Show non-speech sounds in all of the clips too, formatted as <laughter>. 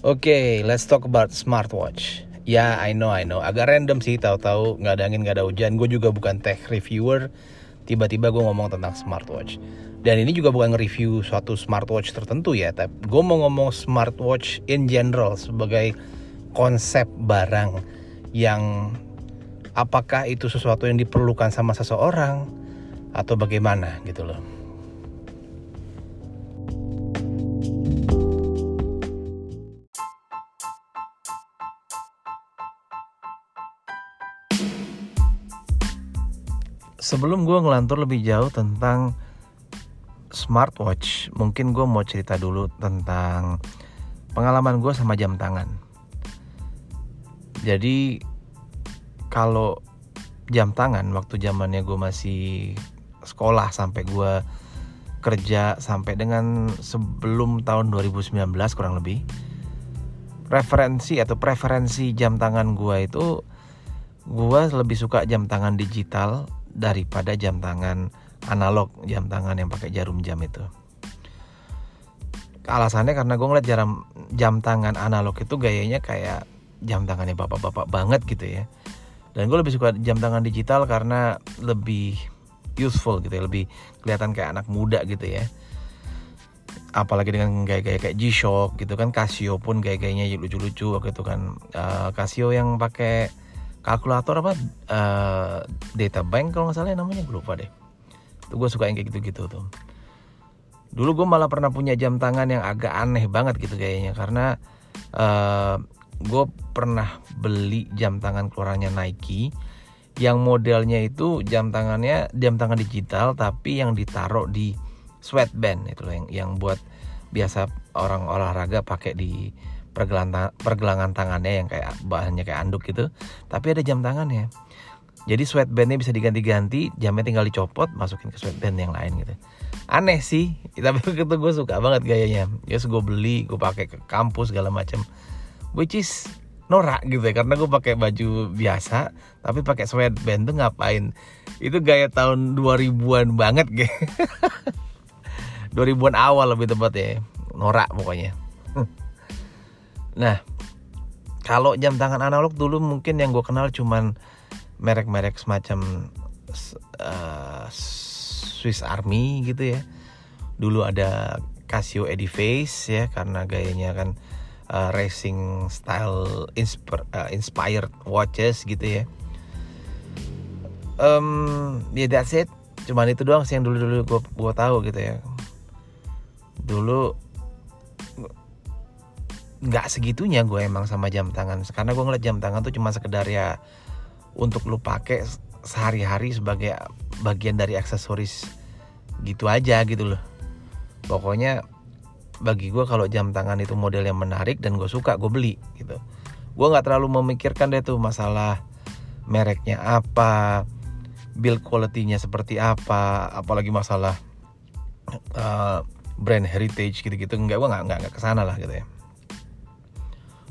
Oke, okay, let's talk about smartwatch. Ya, I know, I know. Agak random sih, tahu-tahu nggak ada angin, nggak ada hujan. Gue juga bukan tech reviewer. Tiba-tiba gue ngomong tentang smartwatch. Dan ini juga bukan nge-review suatu smartwatch tertentu ya, tapi gue mau ngomong smartwatch in general sebagai konsep barang yang apakah itu sesuatu yang diperlukan sama seseorang atau bagaimana gitu loh. Sebelum gue ngelantur lebih jauh tentang smartwatch, mungkin gue mau cerita dulu tentang pengalaman gue sama jam tangan. Jadi kalau jam tangan waktu zamannya gue masih sekolah sampai gue kerja sampai dengan sebelum tahun 2019 kurang lebih referensi atau preferensi jam tangan gue itu gue lebih suka jam tangan digital daripada jam tangan analog jam tangan yang pakai jarum jam itu. Alasannya karena gue ngeliat jam jam tangan analog itu gayanya kayak jam tangannya bapak-bapak banget gitu ya. Dan gue lebih suka jam tangan digital karena lebih useful gitu ya lebih kelihatan kayak anak muda gitu ya. Apalagi dengan gaya-gaya kayak G-Shock gitu kan Casio pun gaya-gayanya lucu-lucu waktu itu kan. Uh, Casio yang pakai kalkulator apa? Uh, data bank kalau nggak salah namanya gue lupa deh. Itu gue suka yang kayak gitu-gitu tuh. Dulu gue malah pernah punya jam tangan yang agak aneh banget gitu kayaknya karena uh, eh, gue pernah beli jam tangan keluarannya Nike yang modelnya itu jam tangannya jam tangan digital tapi yang ditaruh di sweatband itu yang yang buat biasa orang olahraga pakai di pergelangan tangannya yang kayak bahannya kayak anduk gitu. Tapi ada jam tangannya. Jadi sweatbandnya bisa diganti-ganti jamnya tinggal dicopot masukin ke sweatband yang lain gitu. Aneh sih <laughs> tapi itu gue suka banget gayanya. Ya yes, gue beli gue pakai ke kampus segala macam which is norak gitu ya karena gue pakai baju biasa tapi pakai sweatband tuh ngapain? Itu gaya tahun 2000-an banget <laughs> gitu 2000-an awal lebih tepat ya norak pokoknya Nah, kalau jam tangan analog dulu mungkin yang gue kenal cuman merek-merek semacam uh, Swiss Army gitu ya. Dulu ada Casio Edifice ya karena gayanya kan uh, racing style uh, inspired watches gitu ya. Um, ya yeah, that's it. Cuman itu doang sih yang dulu-dulu gue gue tahu gitu ya. Dulu nggak segitunya gue emang sama jam tangan. Karena gue ngeliat jam tangan tuh cuma sekedar ya untuk lu pakai sehari-hari sebagai bagian dari aksesoris gitu aja gitu loh. Pokoknya bagi gue kalau jam tangan itu model yang menarik dan gue suka gue beli gitu. Gue nggak terlalu memikirkan deh tuh masalah mereknya apa build quality-nya seperti apa apalagi masalah uh, brand heritage gitu-gitu. Nggak gue nggak nggak ke sana lah gitu ya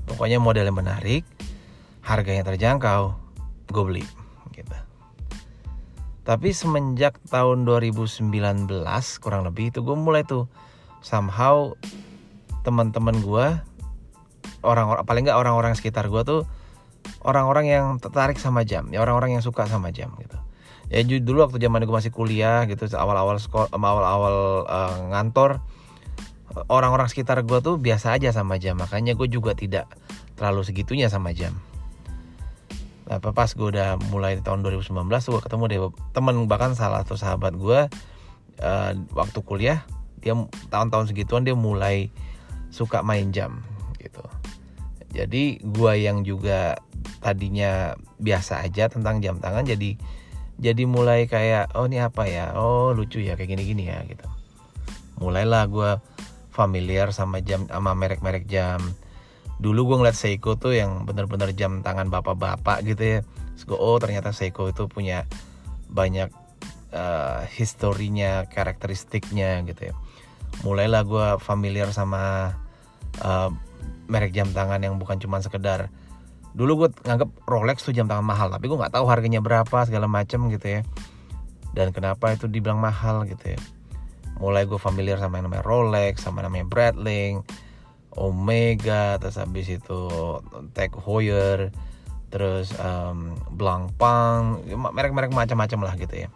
pokoknya model yang menarik harganya terjangkau gue beli gitu. Tapi semenjak tahun 2019 kurang lebih itu gue mulai tuh somehow teman-teman gue orang-orang paling nggak orang-orang sekitar gue tuh orang-orang yang tertarik sama jam ya orang-orang yang suka sama jam gitu. Ya dulu waktu zaman gue masih kuliah gitu awal-awal sekolah awal-awal uh, ngantor orang-orang sekitar gue tuh biasa aja sama jam. Makanya gue juga tidak terlalu segitunya sama jam. Nah pas gue udah mulai tahun 2019 tuh gue ketemu deh temen bahkan salah satu sahabat gue uh, waktu kuliah dia tahun-tahun segituan dia mulai suka main jam gitu. Jadi gue yang juga tadinya biasa aja tentang jam tangan jadi jadi mulai kayak oh ini apa ya? Oh lucu ya kayak gini-gini ya gitu. Mulailah gue familiar sama jam sama merek-merek jam. Dulu gue ngeliat Seiko tuh yang bener-bener jam tangan bapak-bapak gitu ya. Terus gue, oh ternyata Seiko itu punya banyak uh, historinya karakteristiknya gitu ya. Mulailah gue familiar sama uh, merek jam tangan yang bukan cuma sekedar dulu gue nganggap Rolex tuh jam tangan mahal tapi gue nggak tahu harganya berapa segala macem gitu ya. Dan kenapa itu dibilang mahal gitu ya mulai gue familiar sama yang namanya Rolex sama namanya Breitling Omega terus habis itu Tag Heuer terus um, Blancpain merek-merek macam-macam lah gitu ya.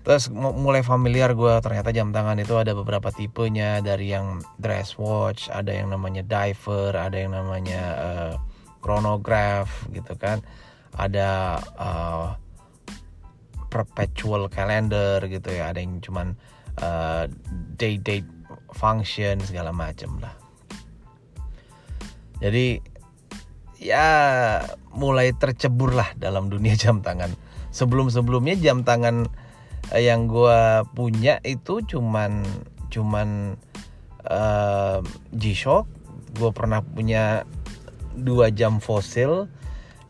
Terus mulai familiar gue ternyata jam tangan itu ada beberapa tipenya dari yang dress watch ada yang namanya diver ada yang namanya uh, chronograph gitu kan. Ada uh, perpetual calendar gitu ya. Ada yang cuman uh, day date function segala macam lah. Jadi ya mulai tercebur lah dalam dunia jam tangan. Sebelum sebelumnya jam tangan eh, yang gue punya itu cuman cuman uh, G-Shock. Gue pernah punya dua jam fosil.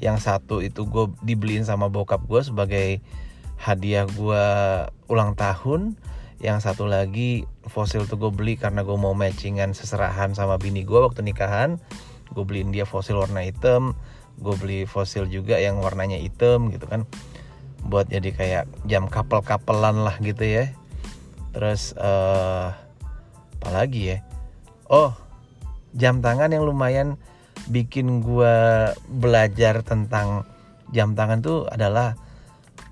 Yang satu itu gue dibeliin sama bokap gue sebagai hadiah gue ulang tahun yang satu lagi fosil tuh gue beli karena gue mau matchingan seserahan sama bini gue waktu nikahan. Gue beliin dia fosil warna hitam gue beli fosil juga yang warnanya hitam gitu kan. Buat jadi kayak jam kapel-kapelan lah gitu ya. Terus uh, apa lagi ya? Oh jam tangan yang lumayan bikin gue belajar tentang jam tangan tuh adalah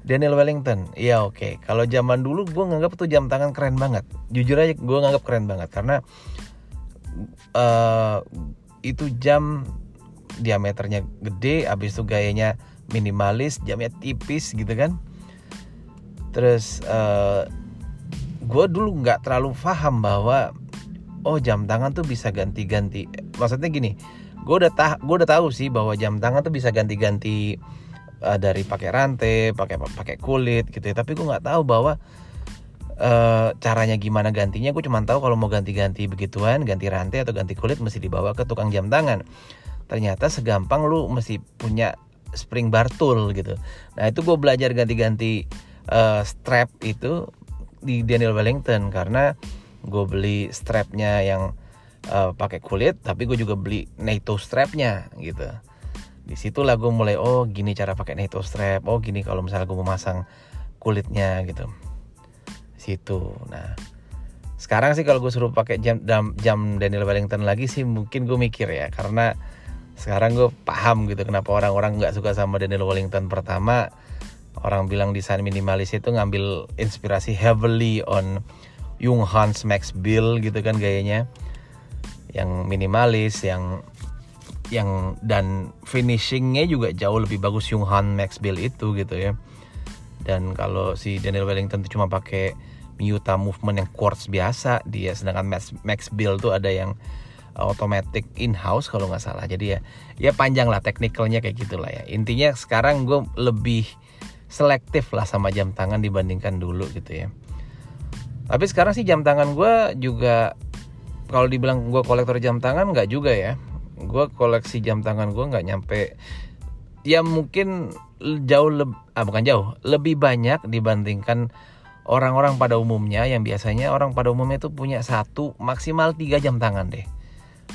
Daniel Wellington. Iya oke. Okay. Kalau zaman dulu gue nganggap tuh jam tangan keren banget. Jujur aja gue nganggap keren banget karena uh, itu jam diameternya gede, abis itu gayanya minimalis, jamnya tipis gitu kan. Terus uh, eh, gue dulu nggak terlalu paham bahwa oh jam tangan tuh bisa ganti-ganti. Maksudnya gini, gue udah tah gue udah tahu sih bahwa jam tangan tuh bisa ganti-ganti uh, dari pakai rantai, pakai pakai kulit gitu ya. Tapi gue nggak tahu bahwa uh, caranya gimana gantinya. Gue cuma tahu kalau mau ganti-ganti begituan, ganti rantai atau ganti kulit mesti dibawa ke tukang jam tangan. Ternyata segampang lu mesti punya spring bar tool gitu. Nah itu gue belajar ganti-ganti uh, strap itu di Daniel Wellington karena gue beli strapnya yang uh, pakai kulit, tapi gue juga beli NATO strapnya gitu di situlah gue mulai oh gini cara pakai NATO strap oh gini kalau misalnya gue mau masang kulitnya gitu. Situ. Nah sekarang sih kalau gue suruh pakai jam jam Daniel Wellington lagi sih mungkin gue mikir ya karena sekarang gue paham gitu kenapa orang-orang nggak suka sama Daniel Wellington pertama. Orang bilang desain minimalis itu ngambil inspirasi heavily on Jung Hans Max Bill gitu kan gayanya. Yang minimalis yang yang dan finishingnya juga jauh lebih bagus Jung Han Max Bill itu gitu ya. Dan kalau si Daniel Wellington itu cuma pakai Miuta movement yang quartz biasa dia sedangkan Max, Max Bill tuh ada yang automatic in house kalau nggak salah. Jadi ya ya panjang lah teknikalnya kayak gitulah ya. Intinya sekarang gue lebih selektif lah sama jam tangan dibandingkan dulu gitu ya. Tapi sekarang sih jam tangan gue juga kalau dibilang gue kolektor jam tangan nggak juga ya gue koleksi jam tangan gue nggak nyampe ya mungkin jauh lebih ah bukan jauh lebih banyak dibandingkan orang-orang pada umumnya yang biasanya orang pada umumnya itu punya satu maksimal tiga jam tangan deh.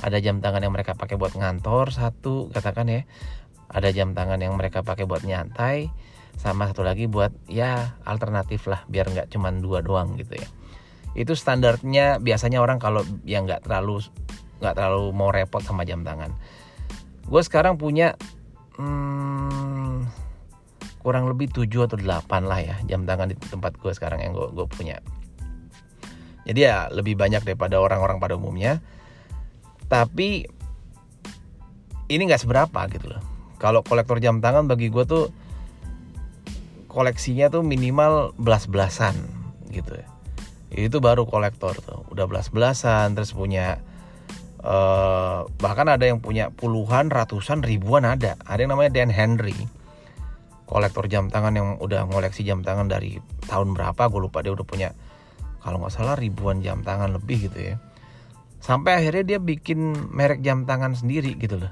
Ada jam tangan yang mereka pakai buat ngantor satu katakan ya. Ada jam tangan yang mereka pakai buat nyantai sama satu lagi buat ya alternatif lah biar nggak cuma dua doang gitu ya. Itu standarnya biasanya orang kalau yang nggak terlalu nggak terlalu mau repot sama jam tangan. Gue sekarang punya hmm, kurang lebih 7 atau 8 lah ya jam tangan di tempat gue sekarang yang gue, gue punya. Jadi ya lebih banyak daripada orang-orang pada umumnya. Tapi ini nggak seberapa gitu loh. Kalau kolektor jam tangan bagi gue tuh koleksinya tuh minimal belas-belasan gitu ya. Itu baru kolektor tuh udah belas-belasan terus punya Uh, bahkan ada yang punya puluhan, ratusan, ribuan ada. Ada yang namanya Dan Henry, kolektor jam tangan yang udah ngoleksi jam tangan dari tahun berapa, gue lupa dia udah punya kalau nggak salah ribuan jam tangan lebih gitu ya. Sampai akhirnya dia bikin merek jam tangan sendiri gitu loh.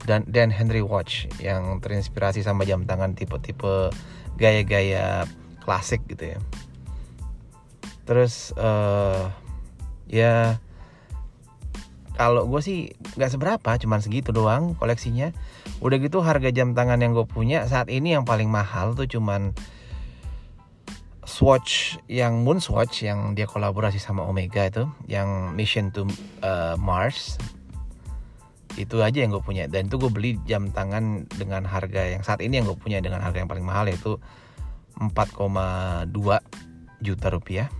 Dan Dan Henry Watch yang terinspirasi sama jam tangan tipe-tipe gaya-gaya klasik gitu ya. Terus uh, ya kalau gue sih nggak seberapa cuman segitu doang koleksinya. Udah gitu harga jam tangan yang gue punya saat ini yang paling mahal tuh cuman Swatch yang Moon Swatch yang dia kolaborasi sama Omega itu yang Mission to uh, Mars. Itu aja yang gue punya. Dan itu gue beli jam tangan dengan harga yang saat ini yang gue punya dengan harga yang paling mahal yaitu 4,2 juta rupiah.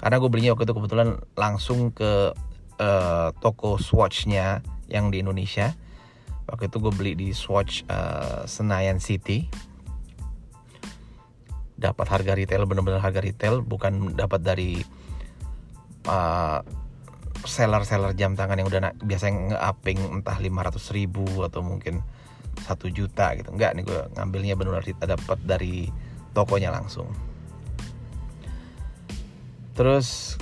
Karena gue belinya waktu itu kebetulan langsung ke uh, toko Swatchnya yang di Indonesia. Waktu itu gue beli di Swatch uh, Senayan City. Dapat harga retail benar-benar harga retail bukan dapat dari uh, seller-seller jam tangan yang udah biasa nge-upping entah 500 ribu atau mungkin satu juta gitu. Enggak nih gue ngambilnya benar dapat dari tokonya langsung. Terus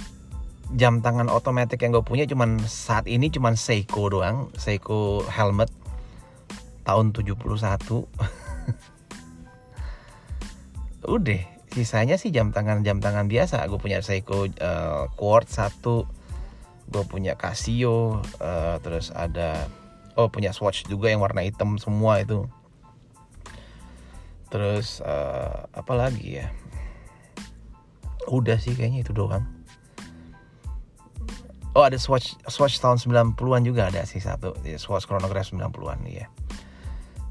jam tangan otomatis yang gue punya cuman saat ini cuman Seiko doang Seiko helmet tahun 71 <laughs> udah sisanya sih jam tangan jam tangan biasa. Gue punya Seiko uh, Quartz satu gue punya Casio uh, terus ada oh punya Swatch juga yang warna hitam semua itu. Terus uh, apa lagi ya? Udah sih kayaknya itu doang oh ada Swatch Swatch tahun 90-an juga ada sih satu. Ya, Swatch chronograph 90-an ya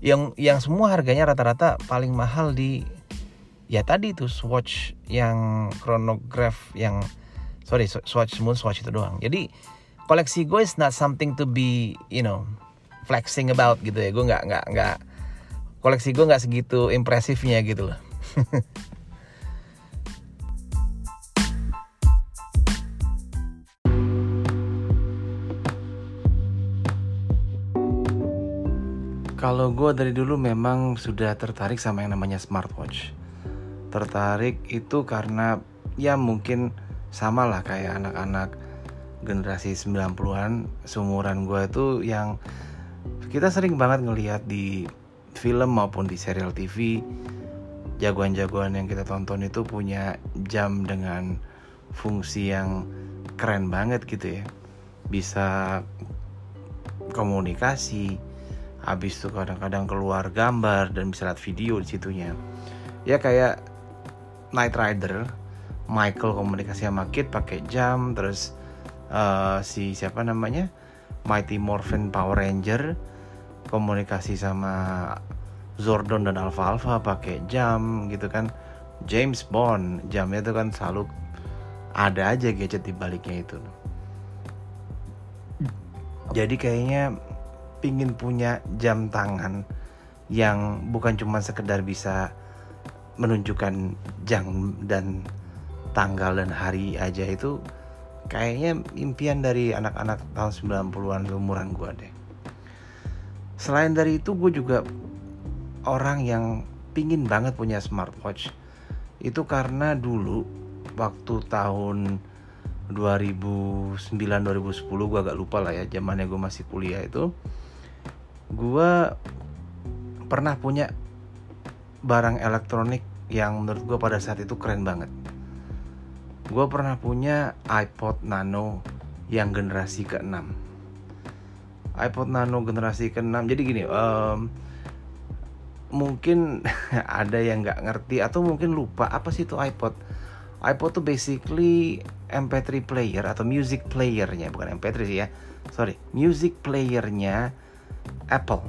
yang yang semua harganya rata-rata paling mahal di ya tadi tuh Swatch yang chronograph yang sorry Swatch Moon Swatch itu doang. Jadi koleksi gue is not something to be you know flexing about gitu ya. Gue nggak nggak nggak koleksi gue nggak segitu impresifnya gitu loh <laughs> Kalau gue dari dulu memang sudah tertarik sama yang namanya smartwatch. Tertarik itu karena ya mungkin sama lah kayak anak-anak generasi 90-an seumuran gue itu yang kita sering banget ngelihat di film maupun di serial TV jagoan-jagoan yang kita tonton itu punya jam dengan fungsi yang keren banget gitu ya. Bisa komunikasi habis itu kadang-kadang keluar gambar dan bisa lihat video di situnya. Ya kayak Night Rider Michael komunikasi sama Kid pakai jam terus uh, si siapa namanya? Mighty Morphin Power Ranger komunikasi sama Zordon dan Alpha Alpha pakai jam gitu kan. James Bond jamnya itu kan selalu ada aja gadget di baliknya itu. Jadi kayaknya pingin punya jam tangan yang bukan cuma sekedar bisa menunjukkan jam dan tanggal dan hari aja itu kayaknya impian dari anak-anak tahun 90-an umuran gue deh. Selain dari itu gue juga orang yang pingin banget punya smartwatch. Itu karena dulu waktu tahun 2009 2010 gue agak lupa lah ya zamannya gue masih kuliah itu gue pernah punya barang elektronik yang menurut gue pada saat itu keren banget. Gue pernah punya iPod Nano yang generasi ke-6. iPod Nano generasi ke-6. Jadi gini, um, mungkin <laughs> ada yang nggak ngerti atau mungkin lupa apa sih itu iPod. iPod tuh basically MP3 player atau music playernya, bukan MP3 sih ya. Sorry, music playernya Apple.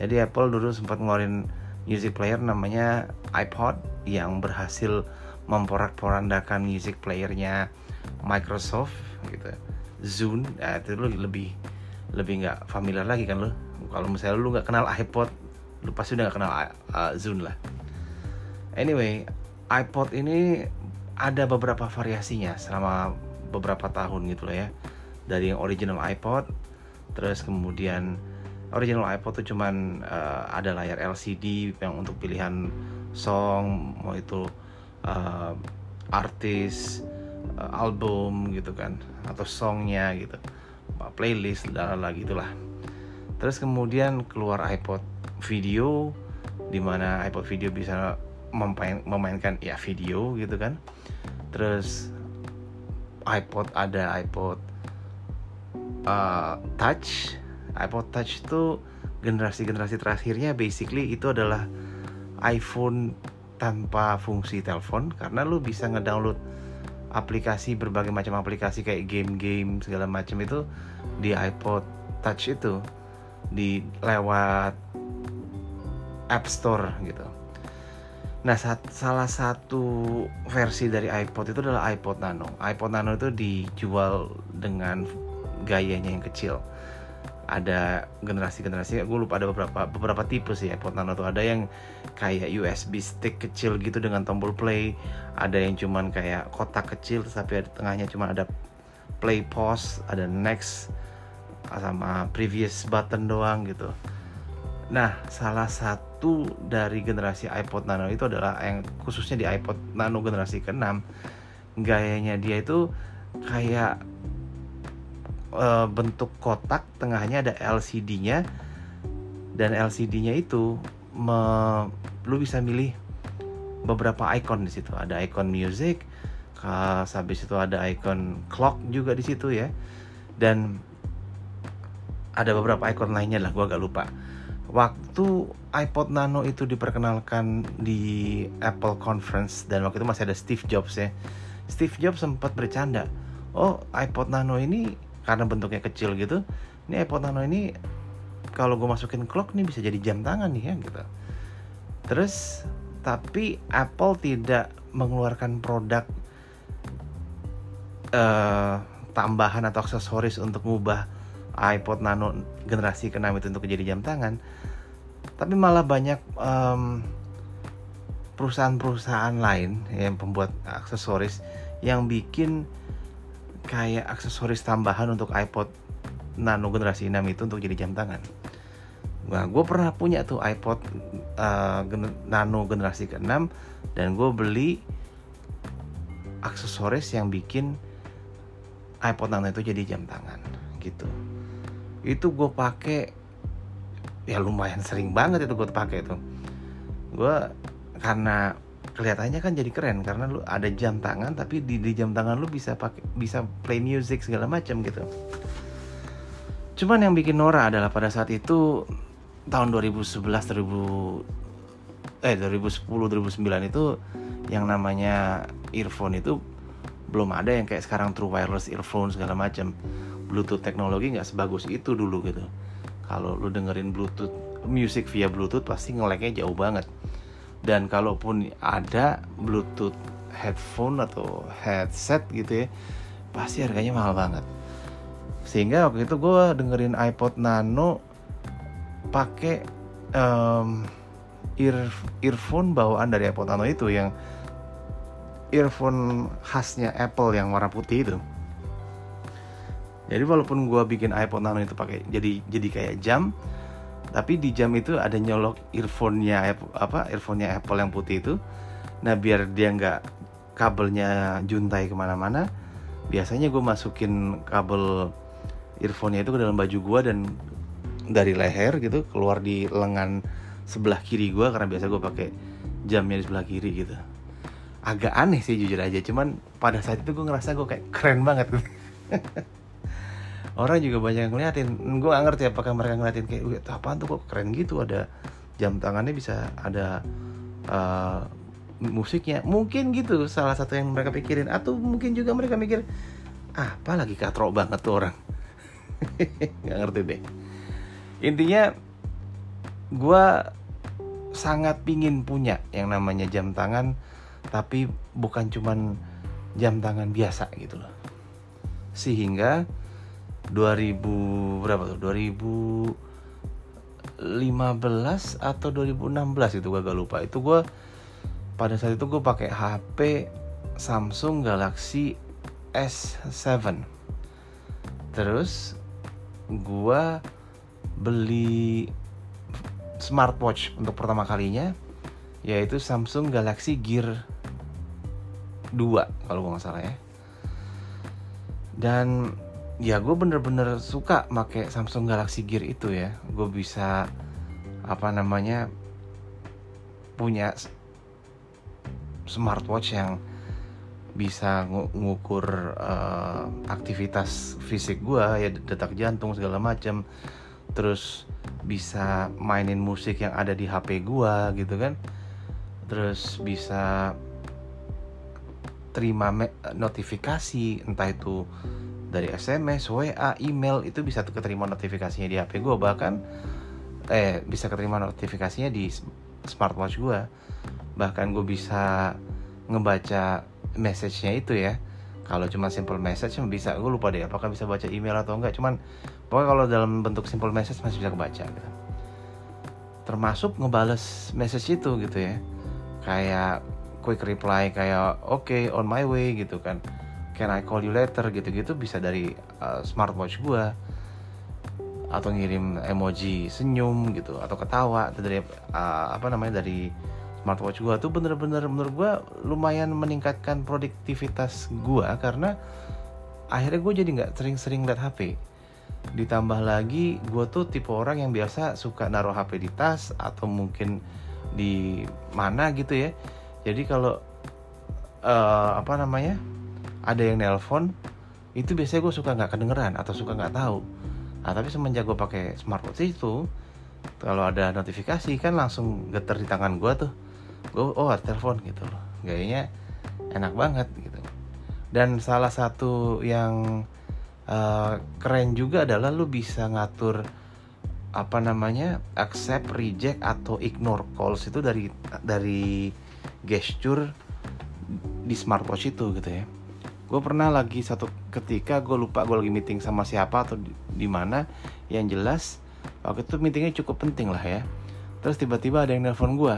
Jadi Apple dulu sempat ngeluarin music player namanya iPod yang berhasil memporak-porandakan music playernya Microsoft gitu. Zune, ya, itu lu lebih lebih nggak familiar lagi kan lo. Kalau misalnya lu nggak kenal iPod, lu pasti udah nggak kenal uh, Zune lah. Anyway, iPod ini ada beberapa variasinya selama beberapa tahun gitu loh ya. Dari yang original iPod, terus kemudian original iPod tuh cuman uh, ada layar LCD yang untuk pilihan song mau itu uh, artis uh, album gitu kan atau songnya gitu playlist dan lagi itulah terus kemudian keluar iPod video di mana iPod video bisa memain, memainkan ya video gitu kan. Terus iPod ada iPod uh, touch iPod Touch itu generasi-generasi terakhirnya basically itu adalah iPhone tanpa fungsi telepon karena lu bisa ngedownload aplikasi berbagai macam aplikasi kayak game-game segala macam itu di iPod Touch itu di lewat App Store gitu. Nah, saat, salah satu versi dari iPod itu adalah iPod Nano. iPod Nano itu dijual dengan gayanya yang kecil. Ada generasi-generasi, gue lupa ada beberapa beberapa tipe sih iPod Nano tuh. Ada yang kayak USB stick kecil gitu dengan tombol play. Ada yang cuman kayak kotak kecil, tapi di tengahnya cuma ada play pause, ada next sama previous button doang gitu. Nah, salah satu dari generasi iPod Nano itu adalah yang khususnya di iPod Nano generasi ke-6 gayanya dia itu kayak uh, bentuk kotak tengahnya ada LCD-nya dan LCD-nya itu me, lu bisa milih beberapa icon di situ. Ada icon music habis itu ada icon clock juga di situ ya. Dan ada beberapa icon lainnya lah gua agak lupa. Waktu iPod Nano itu diperkenalkan di Apple Conference dan waktu itu masih ada Steve Jobs ya. Steve Jobs sempat bercanda, "Oh, iPod Nano ini karena bentuknya kecil gitu, ini iPod Nano ini kalau gue masukin clock nih bisa jadi jam tangan nih ya gitu." Terus tapi Apple tidak mengeluarkan produk uh, tambahan atau aksesoris untuk mengubah iPod Nano generasi ke-6 itu untuk jadi jam tangan tapi malah banyak perusahaan-perusahaan lain yang pembuat aksesoris yang bikin kayak aksesoris tambahan untuk iPod Nano generasi 6 itu untuk jadi jam tangan. Nah, gue pernah punya tuh iPod uh, Nano generasi ke-6 dan gue beli aksesoris yang bikin iPod Nano itu jadi jam tangan gitu. Itu gue pakai ya lumayan sering banget itu gue pakai itu gue karena kelihatannya kan jadi keren karena lu ada jam tangan tapi di, di jam tangan lu bisa pakai bisa play music segala macam gitu. Cuman yang bikin Nora adalah pada saat itu tahun 2011 2000 eh 2010 2009 itu yang namanya earphone itu belum ada yang kayak sekarang true wireless earphone segala macam. Bluetooth teknologi nggak sebagus itu dulu gitu. Kalau lu dengerin bluetooth music via bluetooth pasti ngeleknya jauh banget dan kalaupun ada bluetooth headphone atau headset gitu ya pasti harganya mahal banget. Sehingga waktu itu gue dengerin iPod Nano pakai um, ear earphone bawaan dari iPod Nano itu yang earphone khasnya Apple yang warna putih itu. Jadi walaupun gue bikin iPod Nano itu pakai jadi jadi kayak jam tapi di jam itu ada nyolok earphone-nya apa earphone-nya Apple yang putih itu. Nah biar dia nggak kabelnya juntai ke mana-mana biasanya gue masukin kabel earphone-nya itu ke dalam baju gue dan dari leher gitu keluar di lengan sebelah kiri gue karena biasa gue pakai jamnya di sebelah kiri gitu. Agak aneh sih jujur aja. Cuman pada saat itu gue ngerasa gue kayak keren banget <laughs> orang juga banyak ngeliatin. Gue gak ngerti apakah mereka ngeliatin kayak apaan tuh? Kok keren gitu? Ada jam tangannya bisa ada uh, musiknya. Mungkin gitu salah satu yang mereka pikirin. Atau mungkin juga mereka mikir ah, apa lagi katro banget tuh orang? <laughs> Nggak ngerti deh. Intinya gue sangat pingin punya yang namanya jam tangan tapi bukan cuman jam tangan biasa gitu loh. Sehingga 2000 berapa tuh? 2015 atau 2016 itu gue gak lupa. Itu gue pada saat itu gue pakai HP Samsung Galaxy S7 terus gue beli smartwatch untuk pertama kalinya yaitu Samsung Galaxy Gear 2 kalau gue nggak salah ya. Dan ya gue bener-bener suka make Samsung Galaxy Gear itu ya. Gue bisa apa namanya punya smartwatch yang bisa ngukur uh, aktivitas fisik gue ya detak jantung segala macam terus bisa mainin musik yang ada di HP gue gitu kan. Terus bisa terima notifikasi entah itu dari SMS, WA, email itu bisa keterima notifikasinya di HP gue bahkan eh bisa keterima notifikasinya di smartwatch gue bahkan gue bisa ngebaca message-nya itu ya. Kalau cuma simple message bisa gue lupa deh apakah bisa baca email atau enggak. Cuman pokoknya kalau dalam bentuk simple message masih bisa kebaca gitu. Termasuk ngebales message itu gitu ya. Kayak quick reply kayak oke okay, on my way gitu kan can I call you later gitu-gitu bisa dari uh, smartwatch gue atau ngirim emoji senyum gitu atau ketawa atau dari uh, apa namanya dari smartwatch gue tuh bener-bener menurut gue lumayan meningkatkan produktivitas gue karena akhirnya gue jadi nggak sering-sering liat HP ditambah lagi gue tuh tipe orang yang biasa suka naruh HP di tas atau mungkin di mana gitu ya. Jadi kalau uh, apa namanya ada yang nelpon itu biasanya gue suka nggak kedengeran atau suka nggak tahu. Nah tapi semenjak gue pakai smartwatch itu kalau ada notifikasi kan langsung geter di tangan gue tuh. Gue oh ada telepon gitu loh. Gayanya enak banget gitu. Dan salah satu yang uh, keren juga adalah lu bisa ngatur apa namanya accept reject atau ignore calls itu dari dari gesture di smartwatch itu gitu ya gue pernah lagi satu ketika gue lupa gue lagi meeting sama siapa atau di, mana. Yang jelas waktu itu meetingnya cukup penting lah ya. Terus tiba-tiba ada yang nelpon gue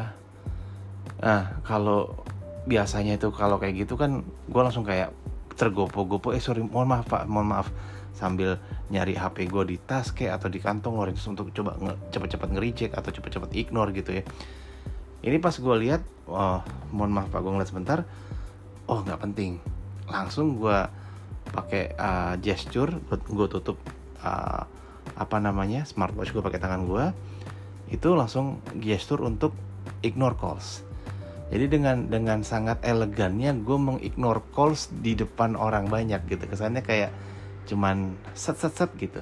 nah kalau biasanya itu kalau kayak gitu kan gue langsung kayak tergopo-gopo eh sorry mohon maaf pak mohon maaf. Sambil nyari HP gue di tas kayak atau di kantong loh untuk coba cepet-cepet nge-reject atau cepet-cepet ignore gitu ya. Ini pas gue lihat oh mohon maaf pak gue ngeliat sebentar. Oh nggak penting langsung gue pakai uh, gesture gue tutup uh, apa namanya smartwatch gue pakai tangan gue itu langsung gesture untuk ignore calls. Jadi dengan dengan sangat elegannya gue mengignore calls di depan orang banyak gitu. Kesannya kayak cuman set set set gitu.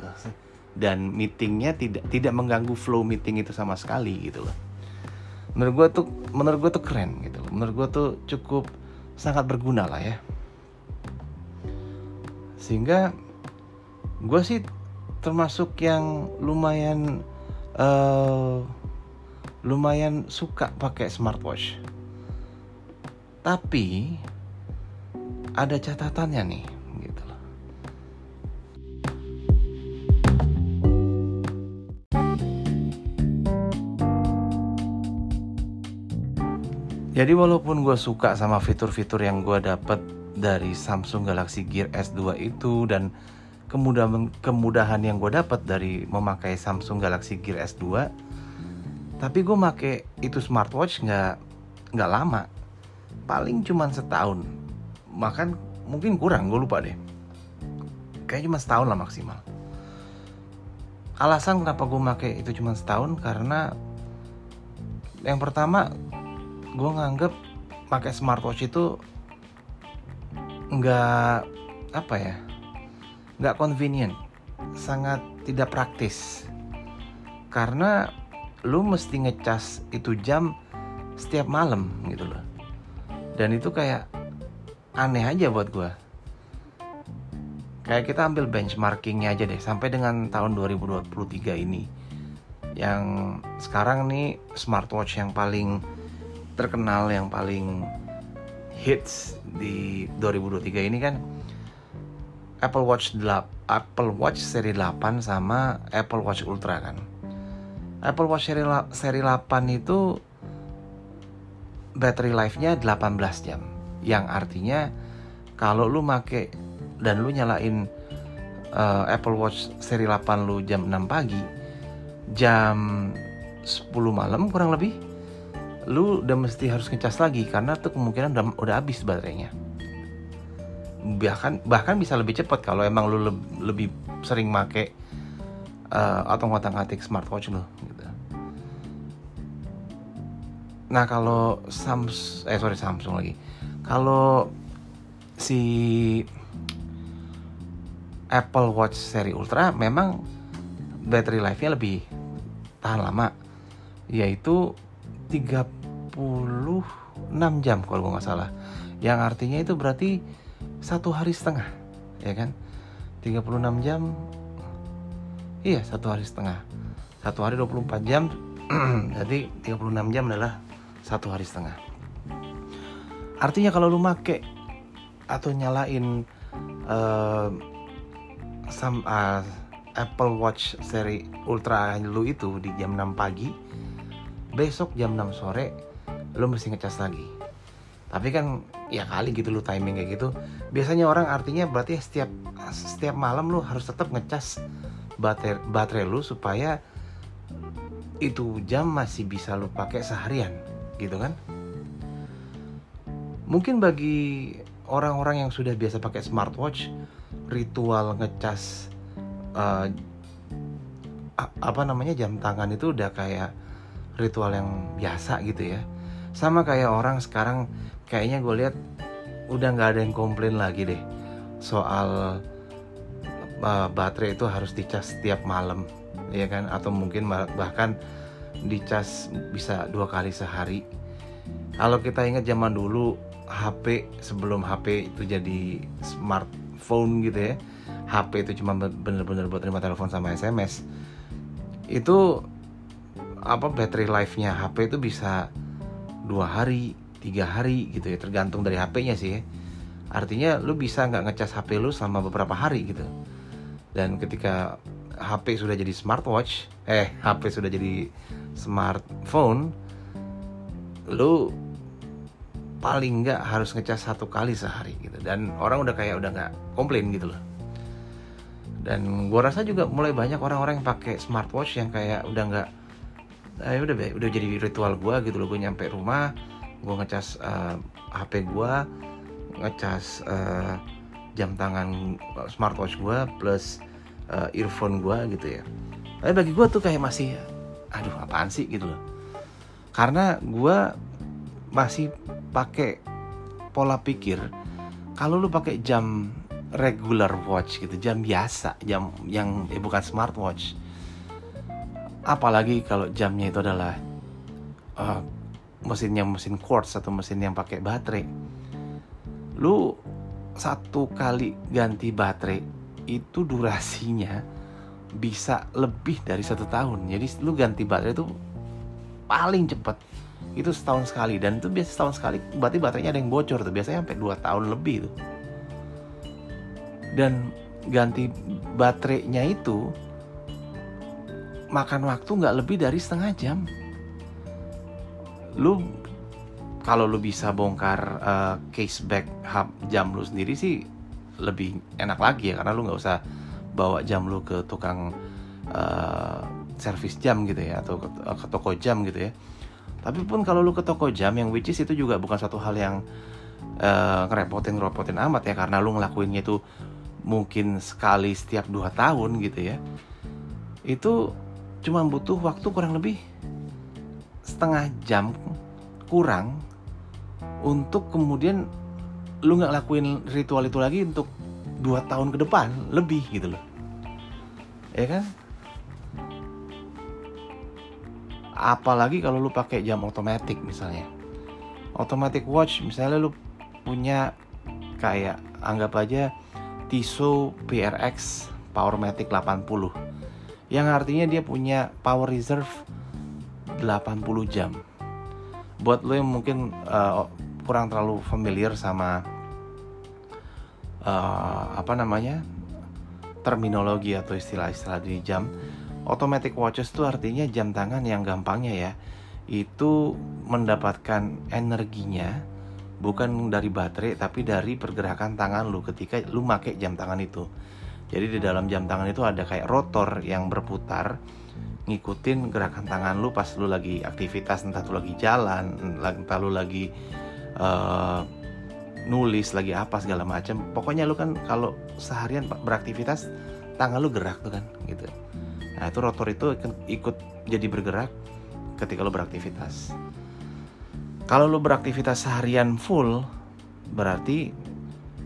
Dan meetingnya tidak tidak mengganggu flow meeting itu sama sekali gitu loh. Menurut gue tuh menurut gue tuh keren gitu loh. Menurut gue tuh cukup sangat berguna lah ya sehingga gue sih termasuk yang lumayan uh, lumayan suka pakai smartwatch. Tapi ada catatannya nih Jadi walaupun gue suka sama fitur-fitur yang gue dapet dari Samsung Galaxy Gear S2 itu dan kemudahan kemudahan yang gue dapet dari memakai Samsung Galaxy Gear S2, tapi gue make itu smartwatch nggak nggak lama, paling cuma setahun, makan mungkin kurang gue lupa deh, kayak cuma setahun lah maksimal. Alasan kenapa gue make itu cuma setahun karena yang pertama gue nganggep pakai smartwatch itu nggak apa ya nggak convenient sangat tidak praktis. Karena lu mesti ngecas itu jam setiap malam gitu loh. Dan itu kayak aneh aja buat gue kayak kita ambil benchmarkingnya aja deh sampai dengan tahun 2023 ini. Yang sekarang nih smartwatch yang paling terkenal yang paling hits di 2023 ini kan Apple Watch 8 Apple Watch seri 8 sama Apple Watch Ultra kan. Apple Watch seri, seri 8 itu battery life-nya 18 jam. Yang artinya kalau lu make dan lu nyalain uh, Apple Watch seri 8 lu jam 6 pagi, jam 10 malam kurang lebih lu udah mesti harus ngecas lagi karena tuh kemungkinan udah, udah habis baterainya bahkan bahkan bisa lebih cepat kalau emang lu le lebih sering make uh, atau ngotak-ngatik smartwatch lu gitu. Nah kalau Samsung eh sorry Samsung lagi kalau si Apple Watch seri Ultra memang battery life-nya lebih tahan lama yaitu 30 jam kalau gue nggak salah. Yang artinya itu berarti satu hari setengah ya kan? 36 jam iya satu hari setengah. Satu hari 24 jam <clears throat> jadi 36 jam adalah satu hari setengah. Artinya kalau lu make atau nyalain uh, sam, uh, Apple Watch seri Ultra lu itu di jam 6 pagi besok jam 6 sore lu mesti ngecas lagi. Tapi kan ya kali gitu lu timing kayak gitu. Biasanya orang artinya berarti setiap setiap malam lu harus tetap ngecas baterai baterai lu supaya itu jam masih bisa lu pakai seharian gitu kan? Mungkin bagi orang-orang yang sudah biasa pakai smartwatch ritual ngecas uh, apa namanya jam tangan itu udah kayak ritual yang biasa gitu ya. Sama kayak orang sekarang kayaknya gue lihat udah nggak ada yang komplain lagi deh soal uh, baterai itu harus dicas setiap malam ya kan? Atau mungkin bahkan dicas bisa dua kali sehari. Kalau kita ingat zaman dulu HP sebelum HP itu jadi smartphone gitu ya HP itu cuma bener-bener buat terima telepon sama SMS itu apa battery life-nya HP itu bisa dua hari tiga hari gitu ya tergantung dari HP-nya sih ya. artinya lu bisa nggak ngecas HP lu selama beberapa hari gitu. Dan ketika HP sudah jadi smartwatch eh HP sudah jadi smartphone lu paling nggak harus ngecas satu kali sehari gitu. Dan orang udah kayak udah nggak komplain gitu loh. Dan gua rasa juga mulai banyak orang-orang yang pakai smartwatch yang kayak udah nggak eh, udah udah jadi ritual gua gitu loh gue nyampe rumah gue ngecas uh, eh, HP gue ngecas uh, jam tangan smartwatch gue plus uh, earphone gue gitu ya. Tapi bagi gue tuh kayak masih aduh apaan sih? gitu loh. Karena gue masih pakai pola pikir kalau lu pakai jam regular watch gitu jam biasa jam yang eh, bukan smartwatch apalagi kalau jamnya itu adalah uh, mesinnya mesin quartz atau mesin yang pakai baterai. Lu satu kali ganti baterai itu durasinya bisa lebih dari satu tahun. Jadi lu ganti baterai itu paling cepat itu setahun sekali. Dan itu biasa setahun sekali berarti baterainya ada yang bocor tuh. Biasanya sampai dua tahun lebih tuh. Dan ganti baterainya itu makan waktu nggak lebih dari setengah jam. Lu kalau lu bisa bongkar uh, case back hub jam lu sendiri sih lebih enak lagi ya karena lu nggak usah bawa jam lu ke tukang uh, servis jam gitu ya atau ke, uh, ke toko jam gitu ya. Tapi pun kalau lu ke toko jam yang which is itu juga bukan satu hal yang uh, ngerepotin ngerepotin amat ya karena lu ngelakuinnya itu mungkin sekali setiap dua tahun gitu ya. Itu cuma butuh waktu kurang lebih setengah jam kurang untuk kemudian lu nggak lakuin ritual itu lagi untuk dua tahun ke depan lebih gitu loh. Ya kan? Apalagi kalau lu pakai jam otomatis misalnya. Automatic watch misalnya lu punya kayak anggap aja Tissot PRX Powermatic 80 yang artinya dia punya power reserve 80 jam. Buat lo yang mungkin uh, kurang terlalu familiar sama uh, apa namanya terminologi atau istilah-istilah di jam, automatic watches itu artinya jam tangan yang gampangnya ya itu mendapatkan energinya bukan dari baterai tapi dari pergerakan tangan lu ketika lu make jam tangan itu. Jadi di dalam jam tangan itu ada kayak rotor yang berputar ngikutin gerakan tangan lu pas lu lagi aktivitas entah lu lagi jalan entah lu lagi uh, nulis lagi apa segala macam pokoknya lu kan kalau seharian beraktivitas tangan lu gerak tuh kan gitu. Nah itu rotor itu ikut jadi bergerak ketika lu beraktivitas. Kalau lu beraktivitas seharian full berarti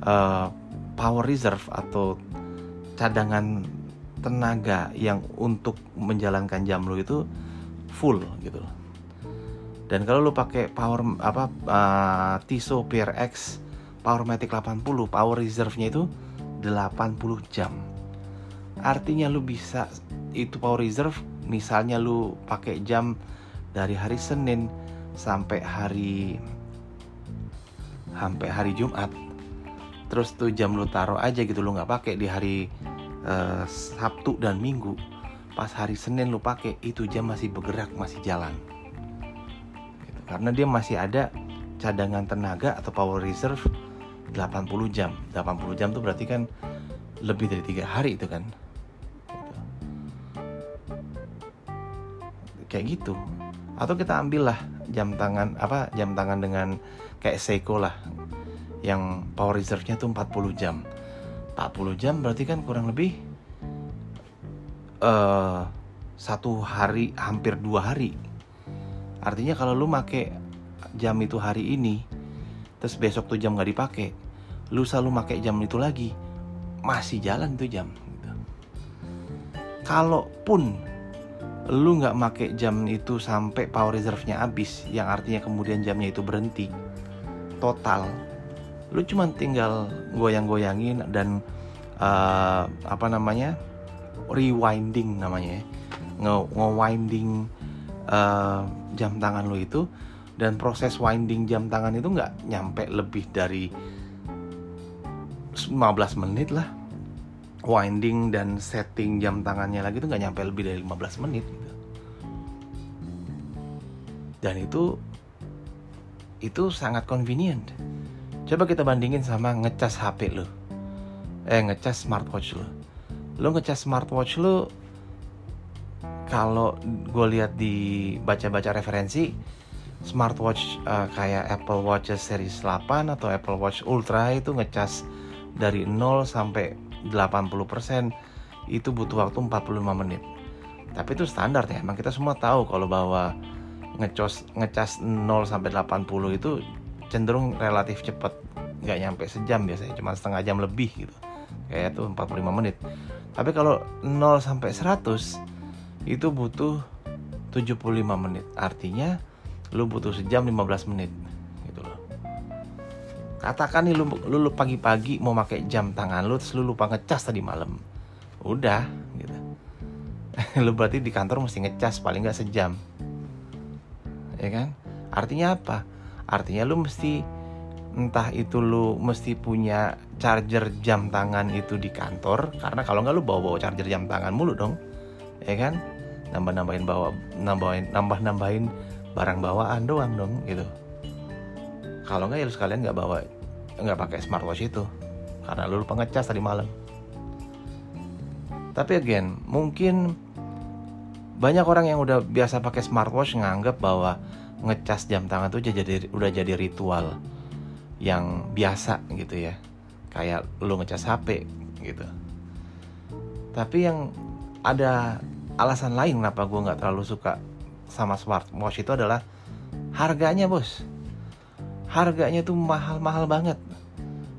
uh, power reserve atau cadangan tenaga yang untuk menjalankan jam lu itu full gitu loh. dan kalau lu pakai power apa uh, Tissot PRX Powermatic 80 power reserve-nya itu 80 jam artinya lu bisa itu power reserve misalnya lu pakai jam dari hari Senin sampai hari sampai hari Jumat terus tuh jam lu taruh aja gitu lu nggak pakai di hari uh, Sabtu dan Minggu. Pas hari Senin lu pakai itu jam masih bergerak masih jalan. Gitu. karena dia masih ada cadangan tenaga atau power reserve 80 jam. 80 jam tuh berarti kan lebih dari tiga hari itu kan. Gitu. kayak gitu. Atau kita ambil lah jam tangan apa jam tangan dengan kayak Seiko lah yang power reserve-nya tuh 40 jam 40 jam berarti kan kurang lebih uh, satu hari hampir dua hari artinya kalau lu make jam itu hari ini terus besok tuh jam nggak dipakai lu selalu make jam itu lagi masih jalan tuh jam gitu. kalaupun lu nggak make jam itu sampai power reserve-nya habis yang artinya kemudian jamnya itu berhenti total lu cuma tinggal goyang-goyangin dan uh, apa namanya rewinding namanya ya. nge-winding uh, jam tangan lu itu dan proses winding jam tangan itu nggak nyampe lebih dari 15 menit lah winding dan setting jam tangannya lagi itu nggak nyampe lebih dari 15 menit gitu. dan itu itu sangat convenient coba kita bandingin sama ngecas HP lo eh ngecas smartwatch lo lo ngecas smartwatch lo kalau gue lihat di baca-baca referensi smartwatch uh, kayak Apple Watch series 8 atau Apple Watch Ultra itu ngecas dari 0 sampai 80% itu butuh waktu 45 menit. Tapi itu standar ya, emang kita semua tahu kalau bahwa ngecas ngecas 0 sampai 80 itu cenderung relatif cepat. Nggak nyampe sejam biasanya, cuma setengah jam lebih gitu. Kayak itu 45 menit. Tapi kalau 0 sampai 100 itu butuh 75 menit. Artinya lu butuh sejam 15 menit katakan nih lu lu, pagi-pagi mau pakai jam tangan lu terus lu lupa ngecas tadi malam udah gitu <laughs> lu berarti di kantor mesti ngecas paling nggak sejam ya kan artinya apa artinya lu mesti entah itu lu mesti punya charger jam tangan itu di kantor karena kalau nggak lu bawa bawa charger jam tangan mulu dong ya kan? Nambah nambahin bawa nambahin nambah nambahin barang bawaan doang dong gitu. Kalau nggak ya lu sekalian nggak bawa nggak pakai smartwatch itu karena lu lupa ngecas tadi malam. Tapi again mungkin banyak orang yang udah biasa pakai smartwatch nganggap bahwa ngecas jam tangan tuh jadi udah jadi ritual yang biasa gitu ya. Kayak lu ngecas HP gitu. Tapi yang ada alasan lain kenapa gue nggak terlalu suka sama smartwatch itu adalah harganya bos. Harganya tuh mahal-mahal banget.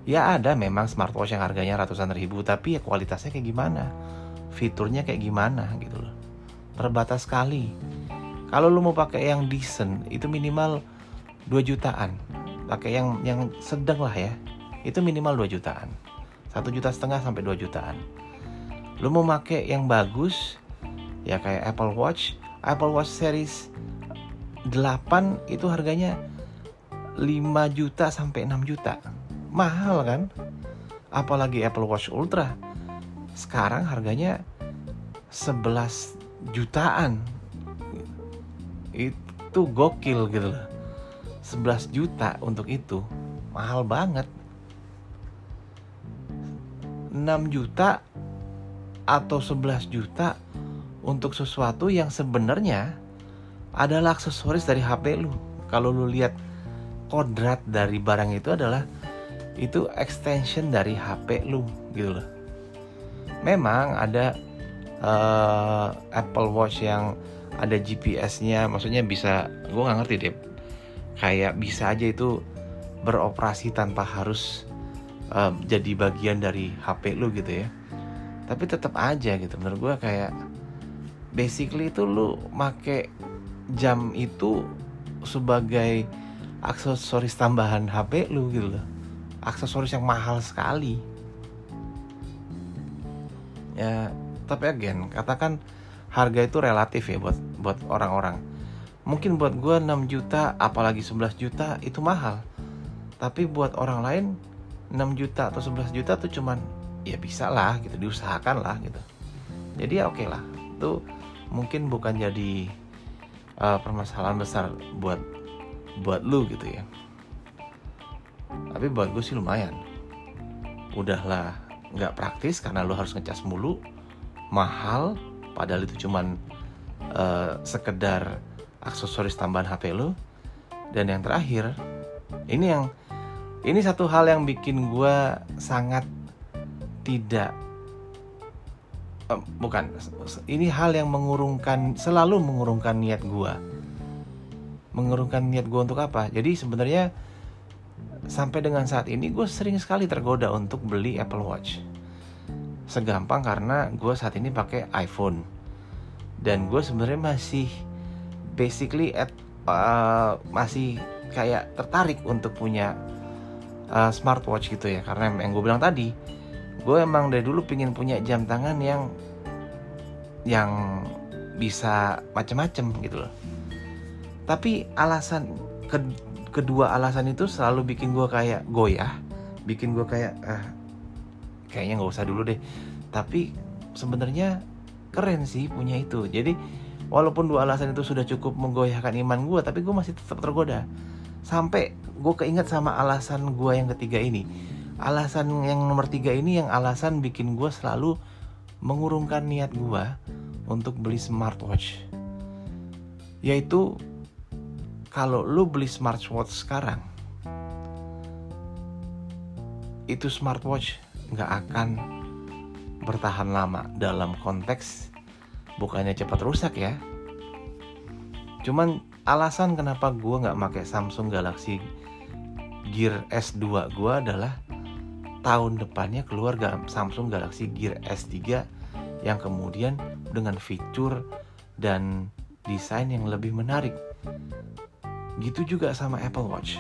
Ya ada memang smartwatch yang harganya ratusan ribu tapi ya kualitasnya kayak gimana? Fiturnya kayak gimana gitu loh. Terbatas sekali kalau lu mau pakai yang decent itu minimal 2 jutaan. Pakai yang yang sedang lah ya. Itu minimal 2 jutaan. Satu juta setengah sampai 2 jutaan. Lu mau pakai yang bagus ya kayak Apple Watch. Apple Watch series 8 itu harganya 5 juta sampai 6 juta. Mahal kan? Apalagi Apple Watch Ultra. Sekarang harganya 11 jutaan itu gokil gitu loh. 11 juta untuk itu mahal banget. 6 juta atau 11 juta untuk sesuatu yang sebenarnya adalah aksesoris dari HP lu. Kalau lu lihat kodrat dari barang itu adalah itu extension dari HP lu gitu loh. Memang ada uh, Apple Watch yang ada GPS-nya, maksudnya bisa, gue nggak ngerti deh, kayak bisa aja itu beroperasi tanpa harus uh, jadi bagian dari HP lu gitu ya. Tapi tetap aja gitu, menurut gue kayak basically itu lu make jam itu sebagai aksesoris tambahan HP lu gitu loh. Aksesoris yang mahal sekali. Ya tapi again katakan harga itu relatif ya buat buat orang-orang. Mungkin buat gue 6 juta apalagi 11 juta itu mahal. Tapi buat orang lain 6 juta atau 11 juta tuh cuman ya bisa lah gitu diusahakan lah gitu. Jadi ya oke okay lah. Itu mungkin bukan jadi uh, permasalahan besar buat buat lu gitu ya. Tapi buat gue sih lumayan. Udahlah nggak praktis karena lu harus ngecas mulu mahal padahal itu cuman uh, sekedar aksesoris tambahan HP lu. Dan yang terakhir ini yang ini satu hal yang bikin gue sangat tidak uh, bukan ini hal yang mengurungkan selalu mengurungkan niat gue mengurungkan niat gue untuk apa? Jadi sebenarnya sampai dengan saat ini gue sering sekali tergoda untuk beli Apple Watch segampang karena gue saat ini pakai iPhone. Dan gue sebenarnya masih basically at uh, masih kayak tertarik untuk punya uh, smartwatch gitu ya. Karena yang gue bilang tadi gue emang dari dulu pingin punya jam tangan yang yang bisa macem-macem gitu loh. Tapi alasan ke, kedua alasan itu selalu bikin gue kayak goyah bikin gue kayak ah kayaknya nggak usah dulu deh. Tapi sebenarnya keren sih punya itu. Jadi walaupun dua alasan itu sudah cukup menggoyahkan iman gue tapi gue masih tetap tergoda. Sampai gue keinget sama alasan gue yang ketiga ini. Alasan yang nomor tiga ini yang alasan bikin gue selalu mengurungkan niat gue untuk beli smartwatch. Yaitu kalau lu beli smartwatch sekarang itu smartwatch nggak akan bertahan lama dalam konteks bukannya cepat rusak ya cuman alasan kenapa gue nggak pakai Samsung Galaxy Gear S2 gue adalah tahun depannya keluar Samsung Galaxy Gear S3 yang kemudian dengan fitur dan desain yang lebih menarik Gitu juga sama Apple Watch.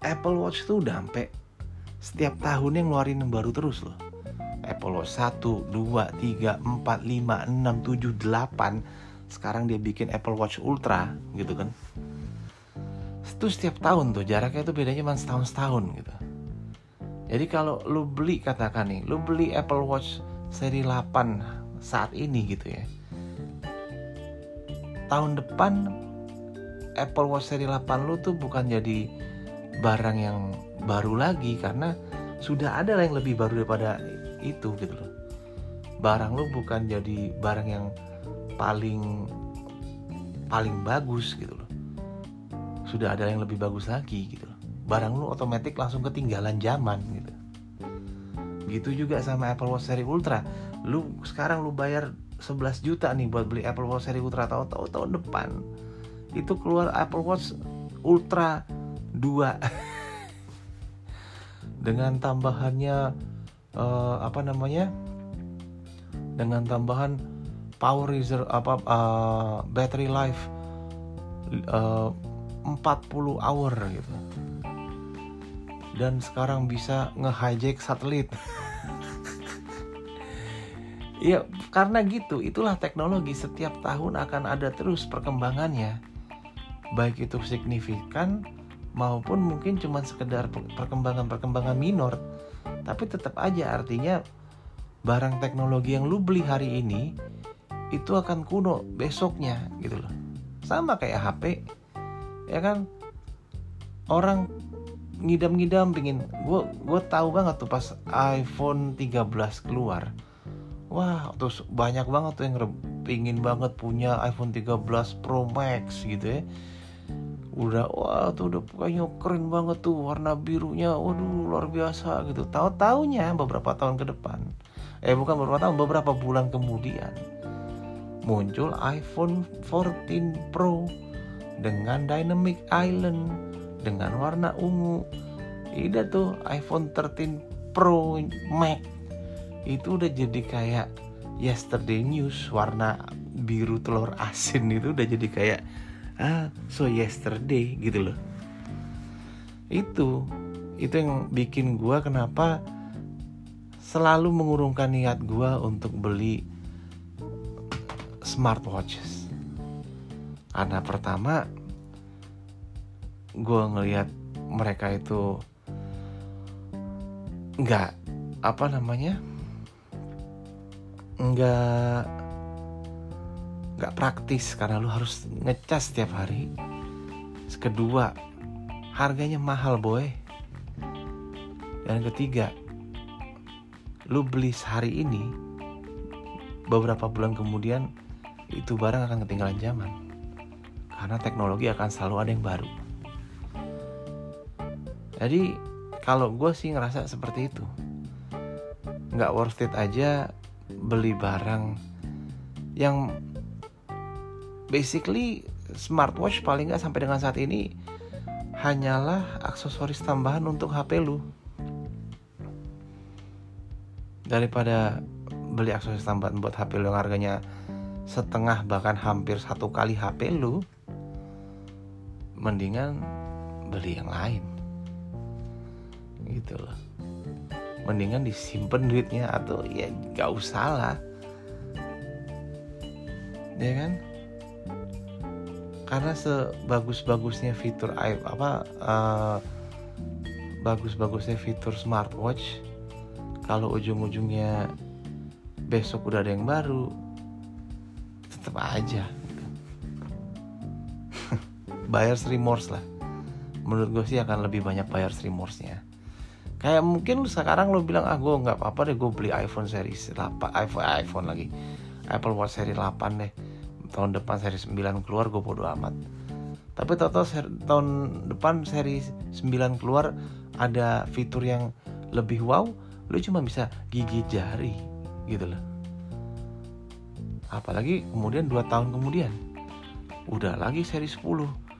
Apple Watch tuh udah sampai setiap tahun yang ngeluarin yang baru terus loh. Apple Watch 1, 2, 3, 4, 5, 6, 7, 8 Sekarang dia bikin Apple Watch Ultra gitu kan. Itu setiap tahun tuh jaraknya tuh bedanya cuma setahun-setahun gitu. Jadi kalau lu beli katakan nih Lu beli Apple Watch seri 8 saat ini gitu ya. Tahun depan Apple Watch seri 8 lu tuh bukan jadi barang yang baru lagi karena sudah ada yang lebih baru daripada itu gitu loh. Barang lu bukan jadi barang yang paling paling bagus gitu loh. Sudah ada yang lebih bagus lagi gitu loh. Barang lu otomatis langsung ketinggalan zaman gitu. Gitu juga sama Apple Watch seri Ultra. Lu sekarang lu bayar 11 juta nih buat beli Apple Watch seri Ultra tahu-tahu tahun depan itu keluar Apple Watch Ultra 2 <laughs> dengan tambahannya uh, apa namanya? Dengan tambahan power reserve apa uh, battery life uh, 40 hour gitu. Dan sekarang bisa nge-hijack satelit. <laughs> Ya karena gitu itulah teknologi setiap tahun akan ada terus perkembangannya. Baik itu signifikan maupun mungkin cuma sekedar perkembangan-perkembangan minor Tapi tetap aja artinya barang teknologi yang lu beli hari ini itu akan kuno besoknya gitu loh. Sama kayak HP ya kan? Orang ngidam-ngidam pingin gue gue tahu banget tuh pas iPhone 13 keluar. Wah terus banyak banget tuh yang pingin banget punya iPhone 13 Pro Max gitu ya udah wah tuh udah kayaknya keren banget tuh warna birunya waduh luar biasa gitu. Tahu taunya beberapa tahun ke depan eh bukan beberapa tahun beberapa bulan kemudian muncul iPhone 14 Pro dengan Dynamic Island dengan warna ungu. Ini tuh iPhone 13 Pro Max itu udah jadi kayak yesterday news warna biru telur asin itu udah jadi kayak ah so yesterday gitu loh. Itu itu yang bikin gue kenapa selalu mengurungkan niat gue untuk beli smartwatches. Karena pertama gue ngelihat mereka itu nggak apa namanya nggak nggak praktis karena lu harus ngecas setiap hari. Kedua harganya mahal boy. Dan ketiga lu beli sehari ini beberapa bulan kemudian itu barang akan ketinggalan zaman. Karena teknologi akan selalu ada yang baru. Jadi kalau gue sih ngerasa seperti itu. Nggak worth it aja beli barang yang basically smartwatch paling nggak sampai dengan saat ini hanyalah aksesoris tambahan untuk HP lu. Daripada beli aksesoris tambahan buat HP lu yang harganya setengah bahkan hampir satu kali HP lu mendingan beli yang lain. Gitu loh. Mendingan disimpan duitnya atau ya gak usah lah. Ya kan karena sebagus-bagusnya fitur apa uh, bagus-bagusnya fitur smartwatch kalau ujung-ujungnya besok udah ada yang baru tetap aja. <laughs> Buyer's remorse lah. Menurut gue sih akan lebih banyak buyer's remorse-nya. Kayak mungkin sekarang lo bilang ah gue nggak apa-apa deh gue beli iPhone series 8 iPhone iPhone lagi. Apple Watch seri 8 deh tahun depan seri 9 keluar gue bodo amat. Tapi total tahun depan seri 9 keluar ada fitur yang lebih wow lo cuma bisa gigi jari gitu loh. Apalagi kemudian 2 tahun kemudian. Udah lagi seri 10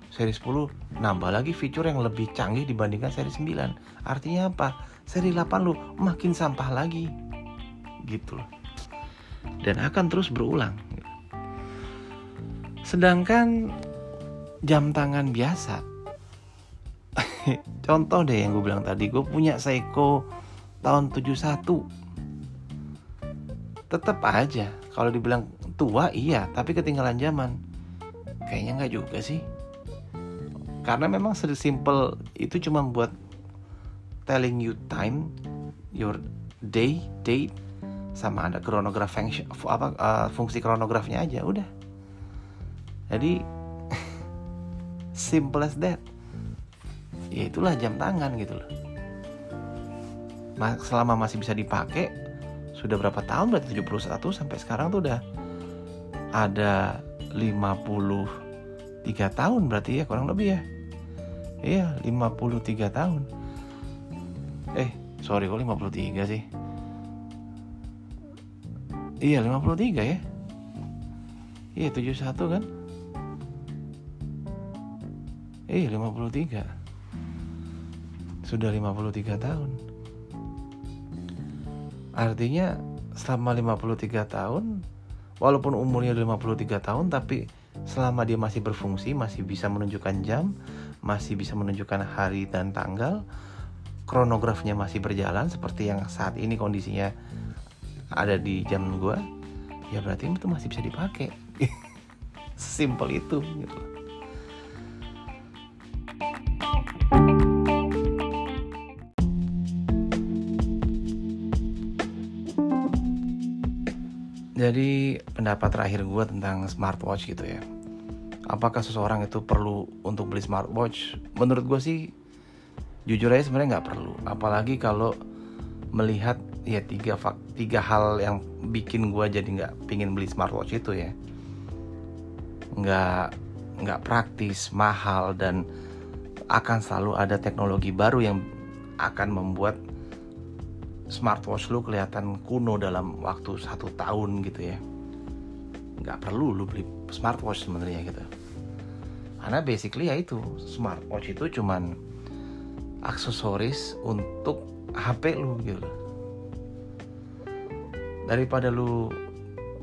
seri 10 nambah lagi fitur yang lebih canggih dibandingkan seri 9 artinya apa? Seri 8 lu makin sampah lagi. Gitu loh. Dan akan terus berulang sedangkan jam tangan biasa. <laughs> Contoh deh yang gue bilang tadi gue punya Seiko tahun 71 tetap aja kalau dibilang tua iya tapi ketinggalan zaman. Kayaknya nggak juga sih. Karena memang simple itu cuma buat telling you time your day date sama ada kronograf function apa uh, fungsi kronografnya aja udah jadi simple as that. Ya itulah jam tangan gitu loh. Selama masih bisa dipakai sudah berapa tahun? Berarti 71 sampai sekarang tuh udah ada 53 tahun berarti ya kurang lebih ya. Iya 53 tahun. Eh sorry kok 53 sih? Iya 53 ya. Iya 71 kan Iya 53 Sudah 53 tahun. Artinya selama 53 tahun Walaupun umurnya 53 tahun Tapi selama dia masih berfungsi Masih bisa menunjukkan jam masih bisa menunjukkan hari dan tanggal kronografnya masih berjalan seperti yang saat ini kondisinya ada di jam gue ya berarti itu masih bisa dipakai. <laughs> Simple itu gitu jadi pendapat terakhir gue tentang smartwatch gitu ya. Apakah seseorang itu perlu untuk beli smartwatch? Menurut gue sih jujur aja sebenarnya nggak perlu. Apalagi kalau melihat ya tiga fak tiga hal yang bikin gue jadi nggak pingin beli smartwatch itu ya. Nggak nggak praktis mahal dan akan selalu ada teknologi baru yang akan membuat smartwatch lu kelihatan kuno dalam waktu satu tahun gitu ya. Nggak perlu lu beli smartwatch sebenarnya gitu. Karena basically ya itu smartwatch itu cuman aksesoris untuk HP lu gitu. Daripada lu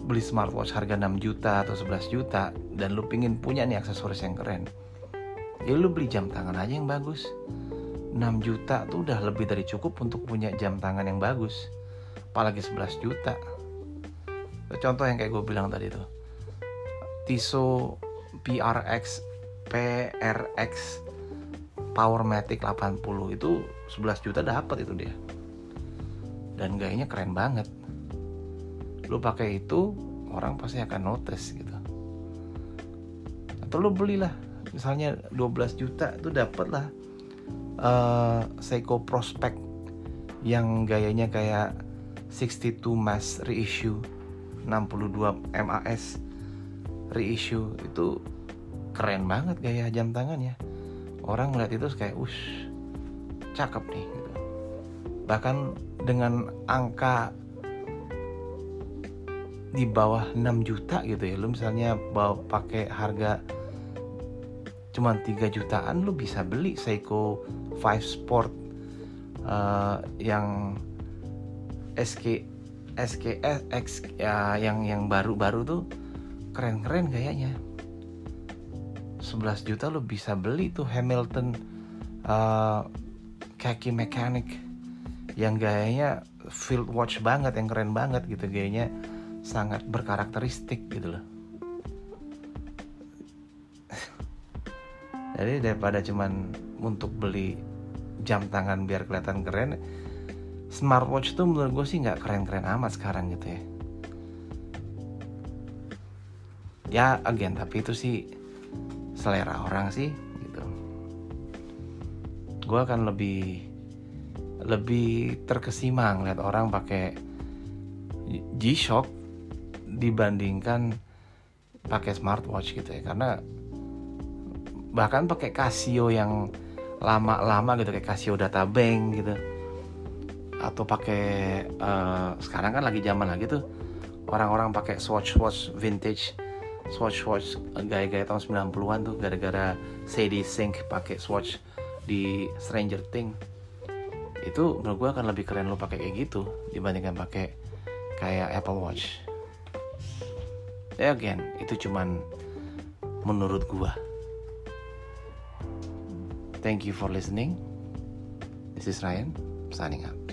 beli smartwatch harga 6 juta atau 11 juta dan lu pingin punya nih aksesoris yang keren ya lu beli jam tangan aja yang bagus 6 juta tuh udah lebih dari cukup untuk punya jam tangan yang bagus. Apalagi 11 juta. Contoh yang kayak gue bilang tadi tuh. Tissot PRX PRX Powermatic 80 itu 11 juta dapat itu dia. Dan gayanya keren banget. Lu pakai itu orang pasti akan notice gitu. Atau lu belilah misalnya 12 juta itu dapat lah uh, Seiko Prospect yang gayanya kayak 62 mass reissue 62 MAS reissue. Itu keren banget gaya jam tangannya orang ngeliat itu kayak ush cakep nih gitu. bahkan dengan angka di bawah 6 juta gitu ya. Lu misalnya bawa pakai harga cuma 3 jutaan lu bisa beli Seiko 5 Sport uh, yang SK SKS ya yang yang baru-baru tuh keren-keren kayaknya. 11 juta lu bisa beli tuh Hamilton uh, kaki mekanik yang gayanya field watch banget yang keren banget gitu gayanya sangat berkarakteristik gitu loh jadi daripada cuman untuk beli jam tangan biar kelihatan keren smartwatch tuh menurut gue sih nggak keren-keren amat sekarang gitu ya. Ya again tapi itu sih selera orang sih gitu. Gue akan lebih lebih terkesima ngeliat orang pakai G-Shock dibandingkan pakai smartwatch gitu ya. Karena bahkan pakai Casio yang lama-lama gitu kayak Casio Data Bank gitu. Atau pakai uh, sekarang kan lagi zaman lagi tuh orang-orang pakai swatch watch vintage swatch watch gaya-gaya tahun 90-an tuh gara-gara Sadie Sink pakai swatch di Stranger Things itu menurut gue akan lebih keren lo pakai kayak gitu dibandingkan pakai kayak Apple Watch. Ya again itu cuman menurut gua thank you for listening. This is Ryan signing out